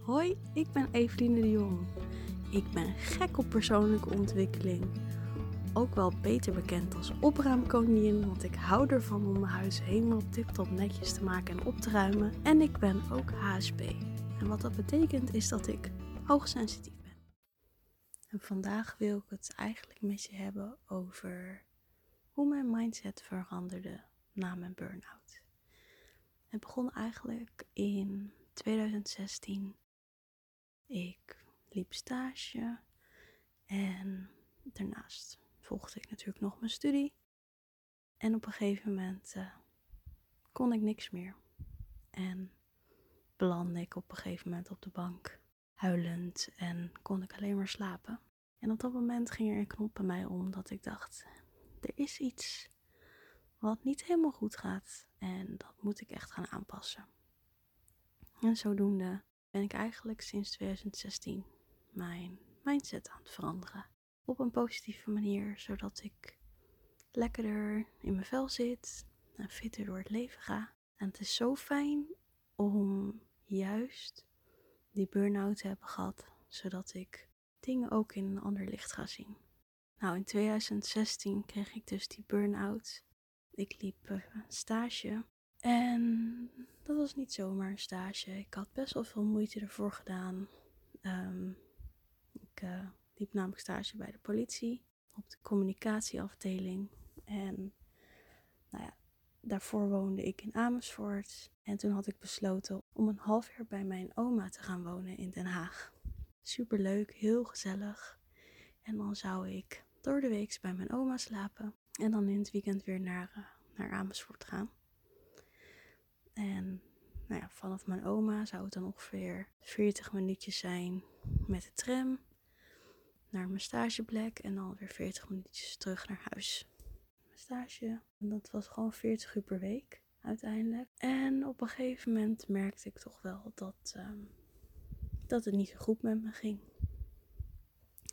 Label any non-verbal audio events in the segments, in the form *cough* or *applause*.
Hoi, ik ben Eveline de Jong. Ik ben gek op persoonlijke ontwikkeling. Ook wel beter bekend als opruimkoningin, want ik hou ervan om mijn huis helemaal tip-top netjes te maken en op te ruimen. En ik ben ook HSP. En wat dat betekent is dat ik hoogsensitief ben. En vandaag wil ik het eigenlijk met je hebben over hoe mijn mindset veranderde na mijn burn-out. Het begon eigenlijk in 2016. Ik liep stage en daarnaast volgde ik natuurlijk nog mijn studie. En op een gegeven moment uh, kon ik niks meer. En belandde ik op een gegeven moment op de bank, huilend en kon ik alleen maar slapen. En op dat moment ging er een knop bij mij om dat ik dacht: er is iets wat niet helemaal goed gaat en dat moet ik echt gaan aanpassen. En zodoende ben ik eigenlijk sinds 2016 mijn mindset aan het veranderen. Op een positieve manier, zodat ik lekkerder in mijn vel zit en fitter door het leven ga. En het is zo fijn om juist die burn-out te hebben gehad, zodat ik dingen ook in een ander licht ga zien. Nou, in 2016 kreeg ik dus die burn-out. Ik liep een stage en dat was niet zomaar een stage. Ik had best wel veel moeite ervoor gedaan. Um, ik uh, liep namelijk stage bij de politie op de communicatieafdeling. En nou ja, daarvoor woonde ik in Amersfoort. En toen had ik besloten om een half jaar bij mijn oma te gaan wonen in Den Haag. Superleuk, heel gezellig. En dan zou ik door de week bij mijn oma slapen. En dan in het weekend weer naar, uh, naar Amersfoort gaan. En nou ja, vanaf mijn oma zou het dan ongeveer 40 minuutjes zijn met de tram naar mijn stageplek en dan weer 40 minuutjes terug naar huis. Mijn stage, dat was gewoon 40 uur per week uiteindelijk. En op een gegeven moment merkte ik toch wel dat, um, dat het niet zo goed met me ging.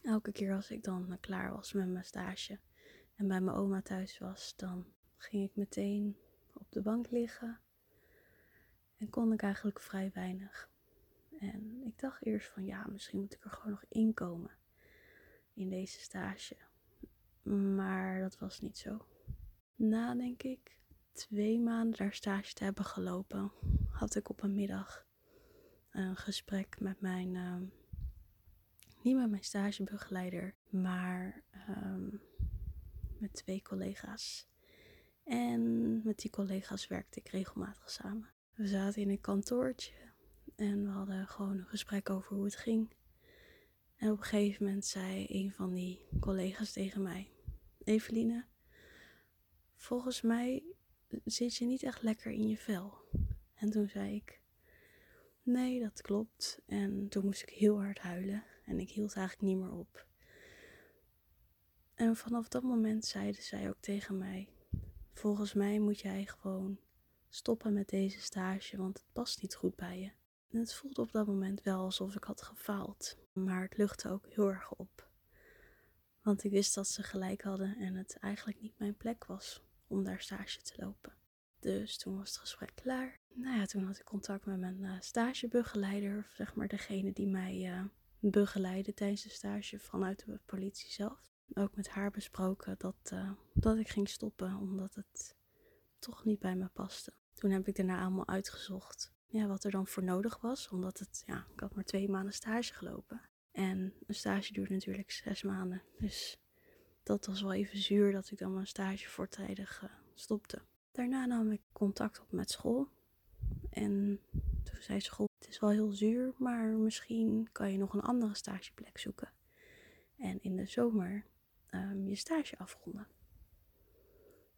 Elke keer als ik dan klaar was met mijn stage en bij mijn oma thuis was, dan ging ik meteen op de bank liggen en kon ik eigenlijk vrij weinig. En ik dacht eerst van ja, misschien moet ik er gewoon nog inkomen in deze stage. Maar dat was niet zo. Na denk ik twee maanden daar stage te hebben gelopen, had ik op een middag een gesprek met mijn, uh, niet met mijn stagebegeleider, maar um, met twee collega's. En met die collega's werkte ik regelmatig samen. We zaten in een kantoortje en we hadden gewoon een gesprek over hoe het ging. En op een gegeven moment zei een van die collega's tegen mij: Eveline, volgens mij zit je niet echt lekker in je vel. En toen zei ik: Nee, dat klopt. En toen moest ik heel hard huilen en ik hield eigenlijk niet meer op. En vanaf dat moment zeiden zij ook tegen mij: Volgens mij moet jij gewoon stoppen met deze stage, want het past niet goed bij je. En het voelde op dat moment wel alsof ik had gefaald, maar het luchtte ook heel erg op. Want ik wist dat ze gelijk hadden en het eigenlijk niet mijn plek was om daar stage te lopen. Dus toen was het gesprek klaar. Nou ja, toen had ik contact met mijn uh, stagebegeleider, of zeg maar degene die mij uh, begeleidde tijdens de stage vanuit de politie zelf. Ook met haar besproken dat, uh, dat ik ging stoppen, omdat het toch niet bij me paste. Toen heb ik daarna allemaal uitgezocht ja, wat er dan voor nodig was. Omdat het, ja, ik had maar twee maanden stage gelopen. En een stage duurt natuurlijk zes maanden. Dus dat was wel even zuur dat ik dan mijn stage voortijdig uh, stopte. Daarna nam ik contact op met school. En toen zei school, het is wel heel zuur, maar misschien kan je nog een andere stageplek zoeken. En in de zomer um, je stage afronden.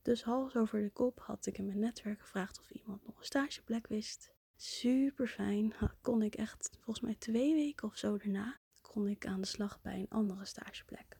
Dus hals over de kop had ik in mijn netwerk gevraagd of iemand nog een stageplek wist. Super fijn. Kon ik echt, volgens mij twee weken of zo daarna, kon ik aan de slag bij een andere stageplek.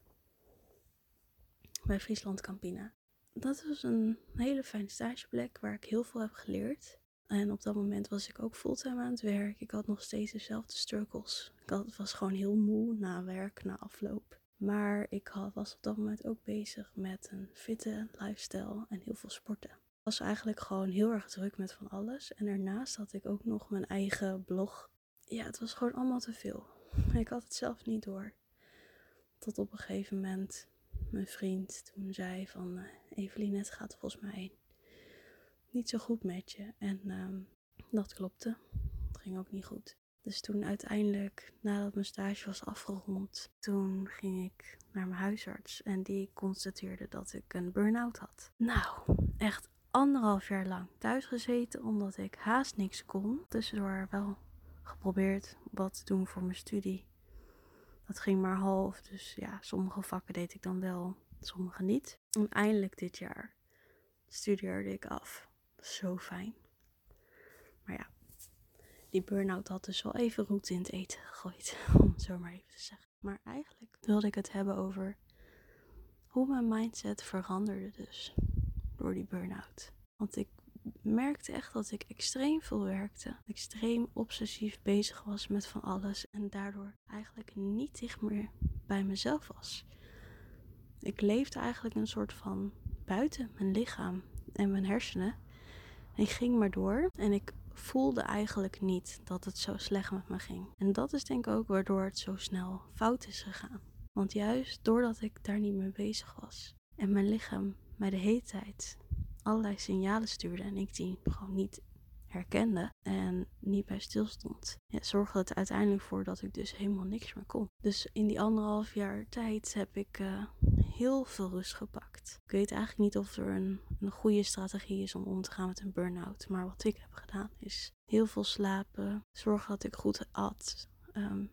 Bij Friesland Campina. Dat was een hele fijne stageplek waar ik heel veel heb geleerd. En op dat moment was ik ook fulltime aan het werk. Ik had nog steeds dezelfde struggles. Ik was gewoon heel moe na werk, na afloop. Maar ik was op dat moment ook bezig met een fitte lifestyle en heel veel sporten. Ik was eigenlijk gewoon heel erg druk met van alles. En daarnaast had ik ook nog mijn eigen blog ja, het was gewoon allemaal te veel. *laughs* Ik had het zelf niet door. Tot op een gegeven moment mijn vriend toen zei van... Uh, Evelien, het gaat volgens mij niet zo goed met je. En ehm, dat klopte. Het ging ook niet goed. Dus toen uiteindelijk, nadat mijn stage was afgerond, toen ging ik naar mijn huisarts en die constateerde dat ik een burn-out had. Nou, echt anderhalf jaar lang thuis gezeten omdat ik haast niks kon. Tussendoor wel geprobeerd wat te doen voor mijn studie. Dat ging maar half, dus ja, sommige vakken deed ik dan wel, sommige niet. En eindelijk dit jaar studeerde ik af. Zo fijn. Maar ja, die burn-out had dus wel even roet in het eten gegooid, *laughs* om het zo maar even te zeggen. Maar eigenlijk wilde ik het hebben over hoe mijn mindset veranderde dus door die burn-out. Want ik merkte echt dat ik extreem veel werkte, extreem obsessief bezig was met van alles en daardoor eigenlijk niet dicht meer bij mezelf was. Ik leefde eigenlijk een soort van buiten mijn lichaam en mijn hersenen. En ik ging maar door en ik voelde eigenlijk niet dat het zo slecht met me ging. En dat is denk ik ook waardoor het zo snel fout is gegaan. Want juist doordat ik daar niet mee bezig was en mijn lichaam mij de hele tijd allerlei signalen stuurde en ik die gewoon niet herkende en niet bij stilstond, zorgde het uiteindelijk voor dat ik dus helemaal niks meer kon. Dus in die anderhalf jaar tijd heb ik uh, heel veel rust gepakt. Ik weet eigenlijk niet of er een, een goede strategie is om om te gaan met een burn-out. Maar wat ik heb gedaan is heel veel slapen, zorgen dat ik goed at. Um,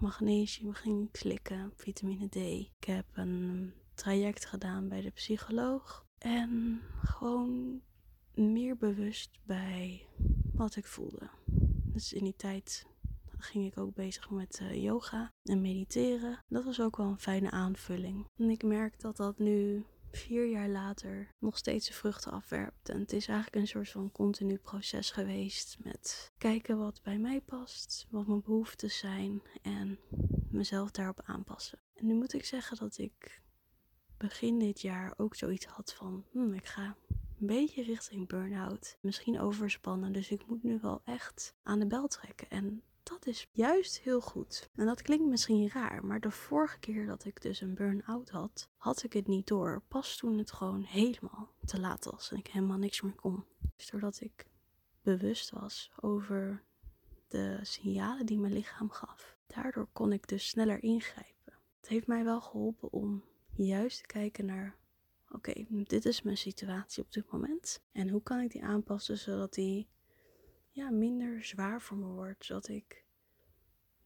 magnesium ging slikken, vitamine D. Ik heb een traject gedaan bij de psycholoog. En gewoon meer bewust bij wat ik voelde. Dus in die tijd ging ik ook bezig met uh, yoga en mediteren. Dat was ook wel een fijne aanvulling. En ik merk dat dat nu vier jaar later nog steeds de vruchten afwerpt. En het is eigenlijk een soort van continu proces geweest met kijken wat bij mij past, wat mijn behoeftes zijn en mezelf daarop aanpassen. En nu moet ik zeggen dat ik begin dit jaar ook zoiets had van, hmm, ik ga een beetje richting burn-out. Misschien overspannen, dus ik moet nu wel echt aan de bel trekken. En dat is juist heel goed. En dat klinkt misschien raar, maar de vorige keer dat ik dus een burn-out had, had ik het niet door. Pas toen het gewoon helemaal te laat was en ik helemaal niks meer kon. Dus doordat ik bewust was over de signalen die mijn lichaam gaf, daardoor kon ik dus sneller ingrijpen. Het heeft mij wel geholpen om juist te kijken naar oké, dit is mijn situatie op dit moment. En hoe kan ik die aanpassen zodat die ja, minder zwaar voor me wordt. Zodat ik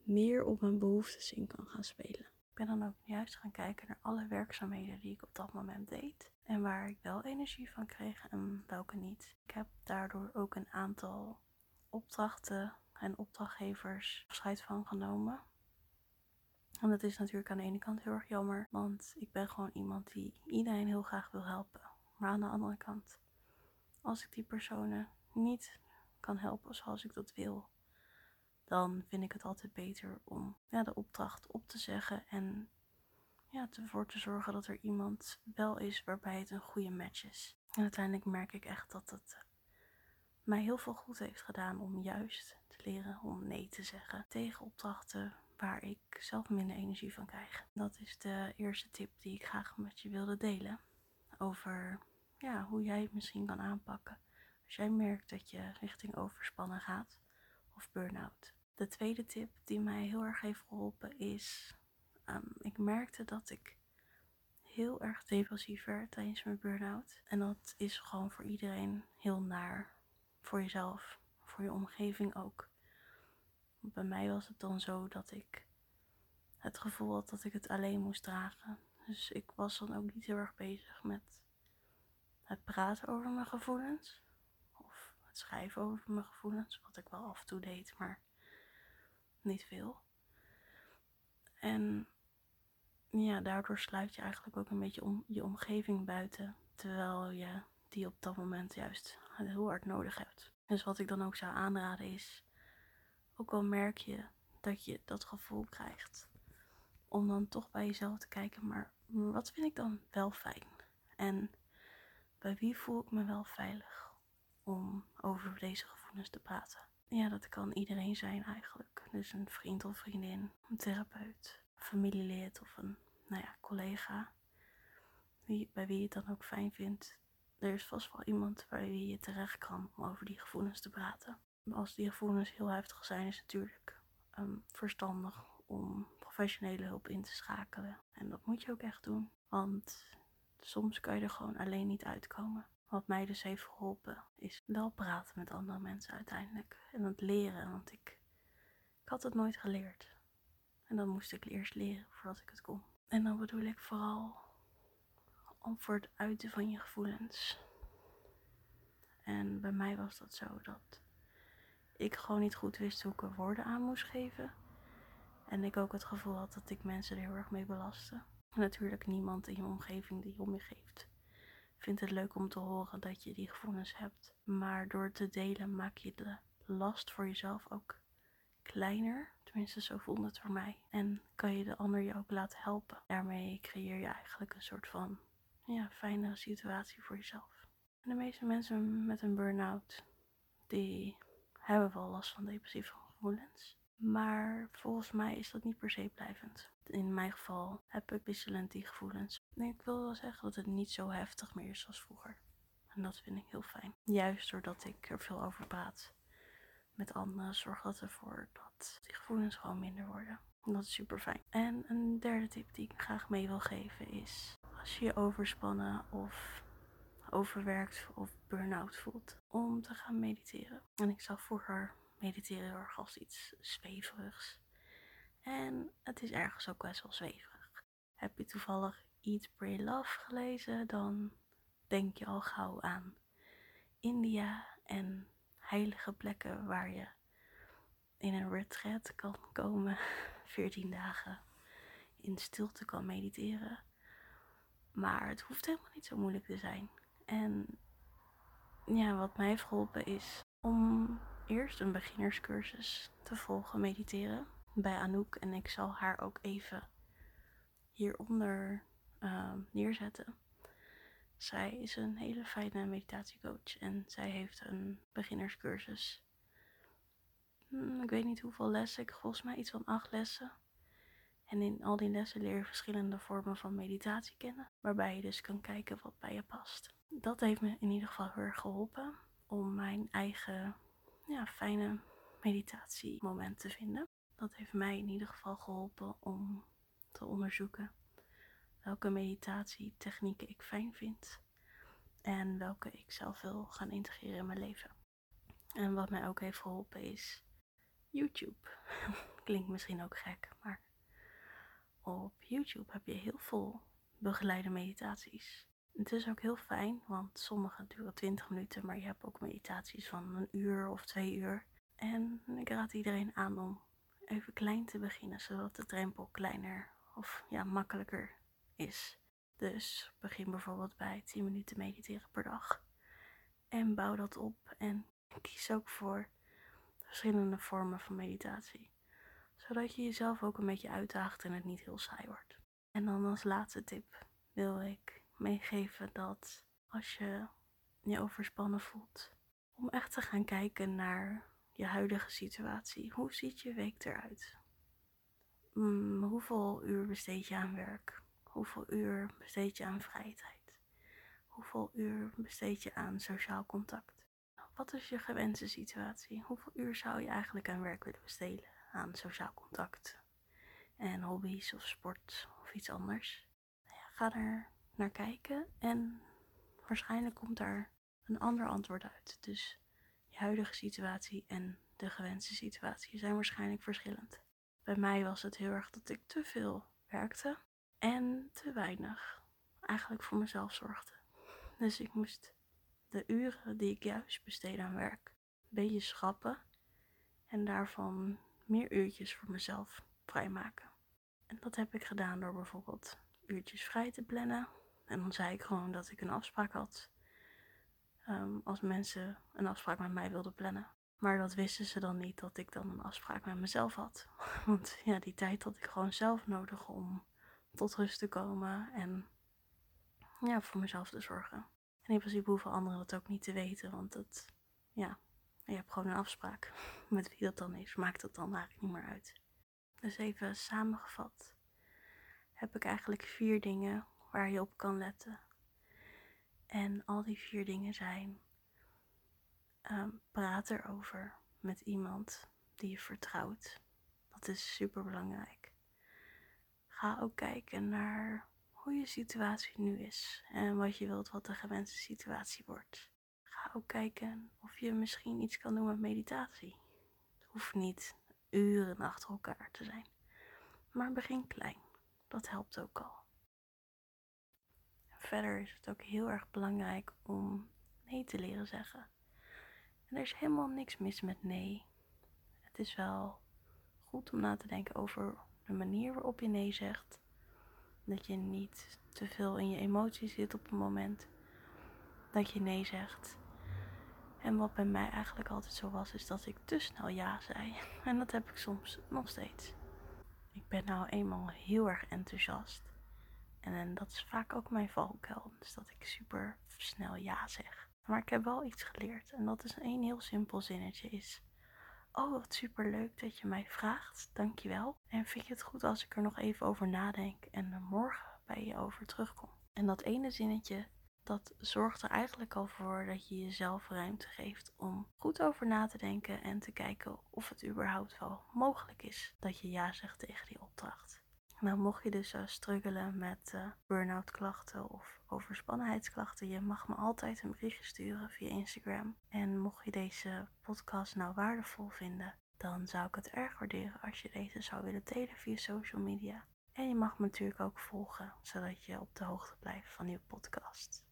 meer op mijn behoeftes in kan gaan spelen. Ik ben dan ook juist gaan kijken naar alle werkzaamheden die ik op dat moment deed. En waar ik wel energie van kreeg en welke niet. Ik heb daardoor ook een aantal opdrachten en opdrachtgevers afscheid van genomen. En dat is natuurlijk aan de ene kant heel erg jammer, want ik ben gewoon iemand die iedereen heel graag wil helpen. Maar aan de andere kant, als ik die personen niet kan helpen zoals ik dat wil, dan vind ik het altijd beter om ja, de opdracht op te zeggen en ja, ervoor te zorgen dat er iemand wel is waarbij het een goede match is. En uiteindelijk merk ik echt dat het mij heel veel goed heeft gedaan om juist te leren om nee te zeggen tegen opdrachten waar ik zelf minder energie van krijg. Dat is de eerste tip die ik graag met je wilde delen. Over ja, hoe jij het misschien kan aanpakken als jij merkt dat je richting overspannen gaat of burn-out. De tweede tip die mij heel erg heeft geholpen is, um, ik merkte dat ik heel erg depressief werd tijdens mijn burn-out. En dat is gewoon voor iedereen heel naar. Voor jezelf, voor je omgeving ook. Bij mij was het dan zo dat ik het gevoel had dat ik het alleen moest dragen. Dus ik was dan ook niet heel erg bezig met het praten over mijn gevoelens. Of het schrijven over mijn gevoelens. Wat ik wel af en toe deed, maar niet veel. En ja, daardoor sluit je eigenlijk ook een beetje om je omgeving buiten. Terwijl je die op dat moment juist heel hard nodig hebt. Dus wat ik dan ook zou aanraden is, ook al merk je dat je dat gevoel krijgt, om dan toch bij jezelf te kijken, maar wat vind ik dan wel fijn? En bij wie voel ik me wel veilig om over deze gevoelens te praten? ja, dat kan iedereen zijn eigenlijk. Dus een vriend of vriendin, een therapeut, een familielid of een nou ja, collega. Bij wie je het dan ook fijn vindt. Er is vast wel iemand bij wie je terecht kan om over die gevoelens te praten. Als die gevoelens heel heftig zijn, is het natuurlijk um, verstandig om professionele hulp in te schakelen. En dat moet je ook echt doen. Want soms kan je er gewoon alleen niet uitkomen. Wat mij dus heeft geholpen is wel praten met andere mensen uiteindelijk. En het leren, want ik, ik had het nooit geleerd. En dan moest ik eerst leren voordat ik het kon. En dan bedoel ik vooral om voor het uiten van je gevoelens. En bij mij was dat zo dat ik gewoon niet goed wist hoe ik woorden aan moest geven. En ik ook het gevoel had dat ik mensen er heel erg mee belastte. natuurlijk niemand in je omgeving die om je geeft vindt het leuk om te horen dat je die gevoelens hebt. Maar door te delen maak je de last voor jezelf ook kleiner. Tenminste, zo voelde het voor mij. En kan je de ander je ook laten helpen. Daarmee creëer je eigenlijk een soort van ja, fijnere situatie voor jezelf. En de meeste mensen met een burn-out, die hebben wel last van depressieve gevoelens. Maar volgens mij is dat niet per se blijvend. In mijn geval heb ik wisselend die gevoelens. Ik wil wel zeggen dat het niet zo heftig meer is als vroeger. En dat vind ik heel fijn. Juist doordat ik er veel over praat met anderen, zorgt dat ervoor dat die gevoelens gewoon minder worden. En dat is super fijn. En een derde tip die ik graag mee wil geven is: als je je overspannen of overwerkt of burn-out voelt, om te gaan mediteren. En ik zag vroeger mediteren heel erg als iets zweverigs. En het is ergens ook best wel zweverig. Heb je toevallig Eat, Pray, Love gelezen, dan denk je al gauw aan India en heilige plekken waar je in een retreat kan komen, *laughs* 14 dagen in stilte kan mediteren. Maar het hoeft helemaal niet zo moeilijk te zijn. En ja, wat mij heeft geholpen is om eerst een beginnerscursus te volgen mediteren bij Anouk. En ik zal haar ook even hieronder uh, neerzetten. Zij is een hele fijne meditatiecoach en zij heeft een beginnerscursus. Hmm, ik weet niet hoeveel lessen, ik volgens mij iets van acht lessen. En in al die lessen leer je verschillende vormen van meditatie kennen, waarbij je dus kan kijken wat bij je past. Dat heeft me in ieder geval heel erg geholpen om mijn eigen ja, fijne meditatiemoment te vinden. Dat heeft mij in ieder geval geholpen om te onderzoeken welke meditatietechnieken ik fijn vind en welke ik zelf wil gaan integreren in mijn leven. En wat mij ook heeft geholpen is YouTube. *laughs* Klinkt misschien ook gek, maar op YouTube heb je heel veel begeleide meditaties. Het is ook heel fijn, want sommige duren 20 minuten, maar je hebt ook meditaties van een uur of twee uur. En ik raad iedereen aan om even klein te beginnen, zodat de drempel kleiner of ja, makkelijker is. Dus begin bijvoorbeeld bij 10 minuten mediteren per dag. En bouw dat op en kies ook voor verschillende vormen van meditatie. Zodat je jezelf ook een beetje uitdaagt en het niet heel saai wordt. En dan als laatste tip wil ik meegeven dat als je je overspannen voelt, om echt te gaan kijken naar je huidige situatie. Hoe ziet je week eruit? Mm, hoeveel uur besteed je aan werk? Hoeveel uur besteed je aan vrije tijd? Hoeveel uur besteed je aan sociaal contact? Wat is je gewenste situatie? Hoeveel uur zou je eigenlijk aan werk willen besteden? Aan sociaal contact en hobby's of sport of iets anders? Nou ja, ga er naar kijken en waarschijnlijk komt daar een ander antwoord uit. Dus je huidige situatie en de gewenste situatie zijn waarschijnlijk verschillend. Bij mij was het heel erg dat ik te veel werkte en te weinig eigenlijk voor mezelf zorgde. Dus ik moest de uren die ik juist besteed aan werk een beetje schrappen en daarvan meer uurtjes voor mezelf vrijmaken. En dat heb ik gedaan door bijvoorbeeld uurtjes vrij te plannen en dan zei ik gewoon dat ik een afspraak had. Ehm, als mensen een afspraak met mij wilden plannen. Maar dat wisten ze dan niet dat ik dan een afspraak met mezelf had. *laughs* Want ja, die tijd had ik gewoon zelf nodig om tot rust te komen en ja, voor mezelf te zorgen. En in principe hoeven anderen dat ook niet te weten, want dat, ja, je hebt gewoon een afspraak. Met wie dat dan is, maakt het dan eigenlijk niet meer uit. Dus even samengevat heb ik eigenlijk vier dingen waar je op kan letten. En al die vier dingen zijn: um, praat erover met iemand die je vertrouwt. Dat is super belangrijk. Ga ook kijken naar hoe je situatie nu is en wat je wilt wat de gewenste situatie wordt. Ook kijken of je misschien iets kan doen met meditatie. Het hoeft niet uren achter elkaar te zijn, maar begin klein. Dat helpt ook al. verder is het ook heel erg belangrijk om nee te leren zeggen. En er is helemaal niks mis met nee. Het is wel goed om na te denken over de manier waarop je nee zegt. Dat je niet te veel in je emoties zit op het moment dat je nee zegt. En wat bij mij eigenlijk altijd zo was, is dat ik te snel ja zei. *laughs* En dat heb ik soms nog steeds. Ik ben nou eenmaal heel erg enthousiast. En, en dat is vaak ook mijn valkuil. Dus dat ik super snel ja zeg. Maar ik heb wel iets geleerd. En dat is een heel simpel zinnetje is. Oh, wat super leuk dat je mij vraagt. Dankjewel. En vind je het goed als ik er nog even over nadenk en er morgen bij je over terugkom? En dat ene zinnetje, dat zorgt er eigenlijk al voor dat je jezelf ruimte geeft om goed over na te denken en te kijken of het überhaupt wel mogelijk is dat je ja zegt tegen die opdracht. Nou, mocht je dus uh, struggelen met uh, burn-out klachten of overspannenheidsklachten, je mag me altijd een berichtje sturen via Instagram. En mocht je deze podcast nou waardevol vinden, dan zou ik het erg waarderen als je deze zou willen delen via social media. En je mag me natuurlijk ook volgen, zodat je op de hoogte blijft van nieuwe podcasts.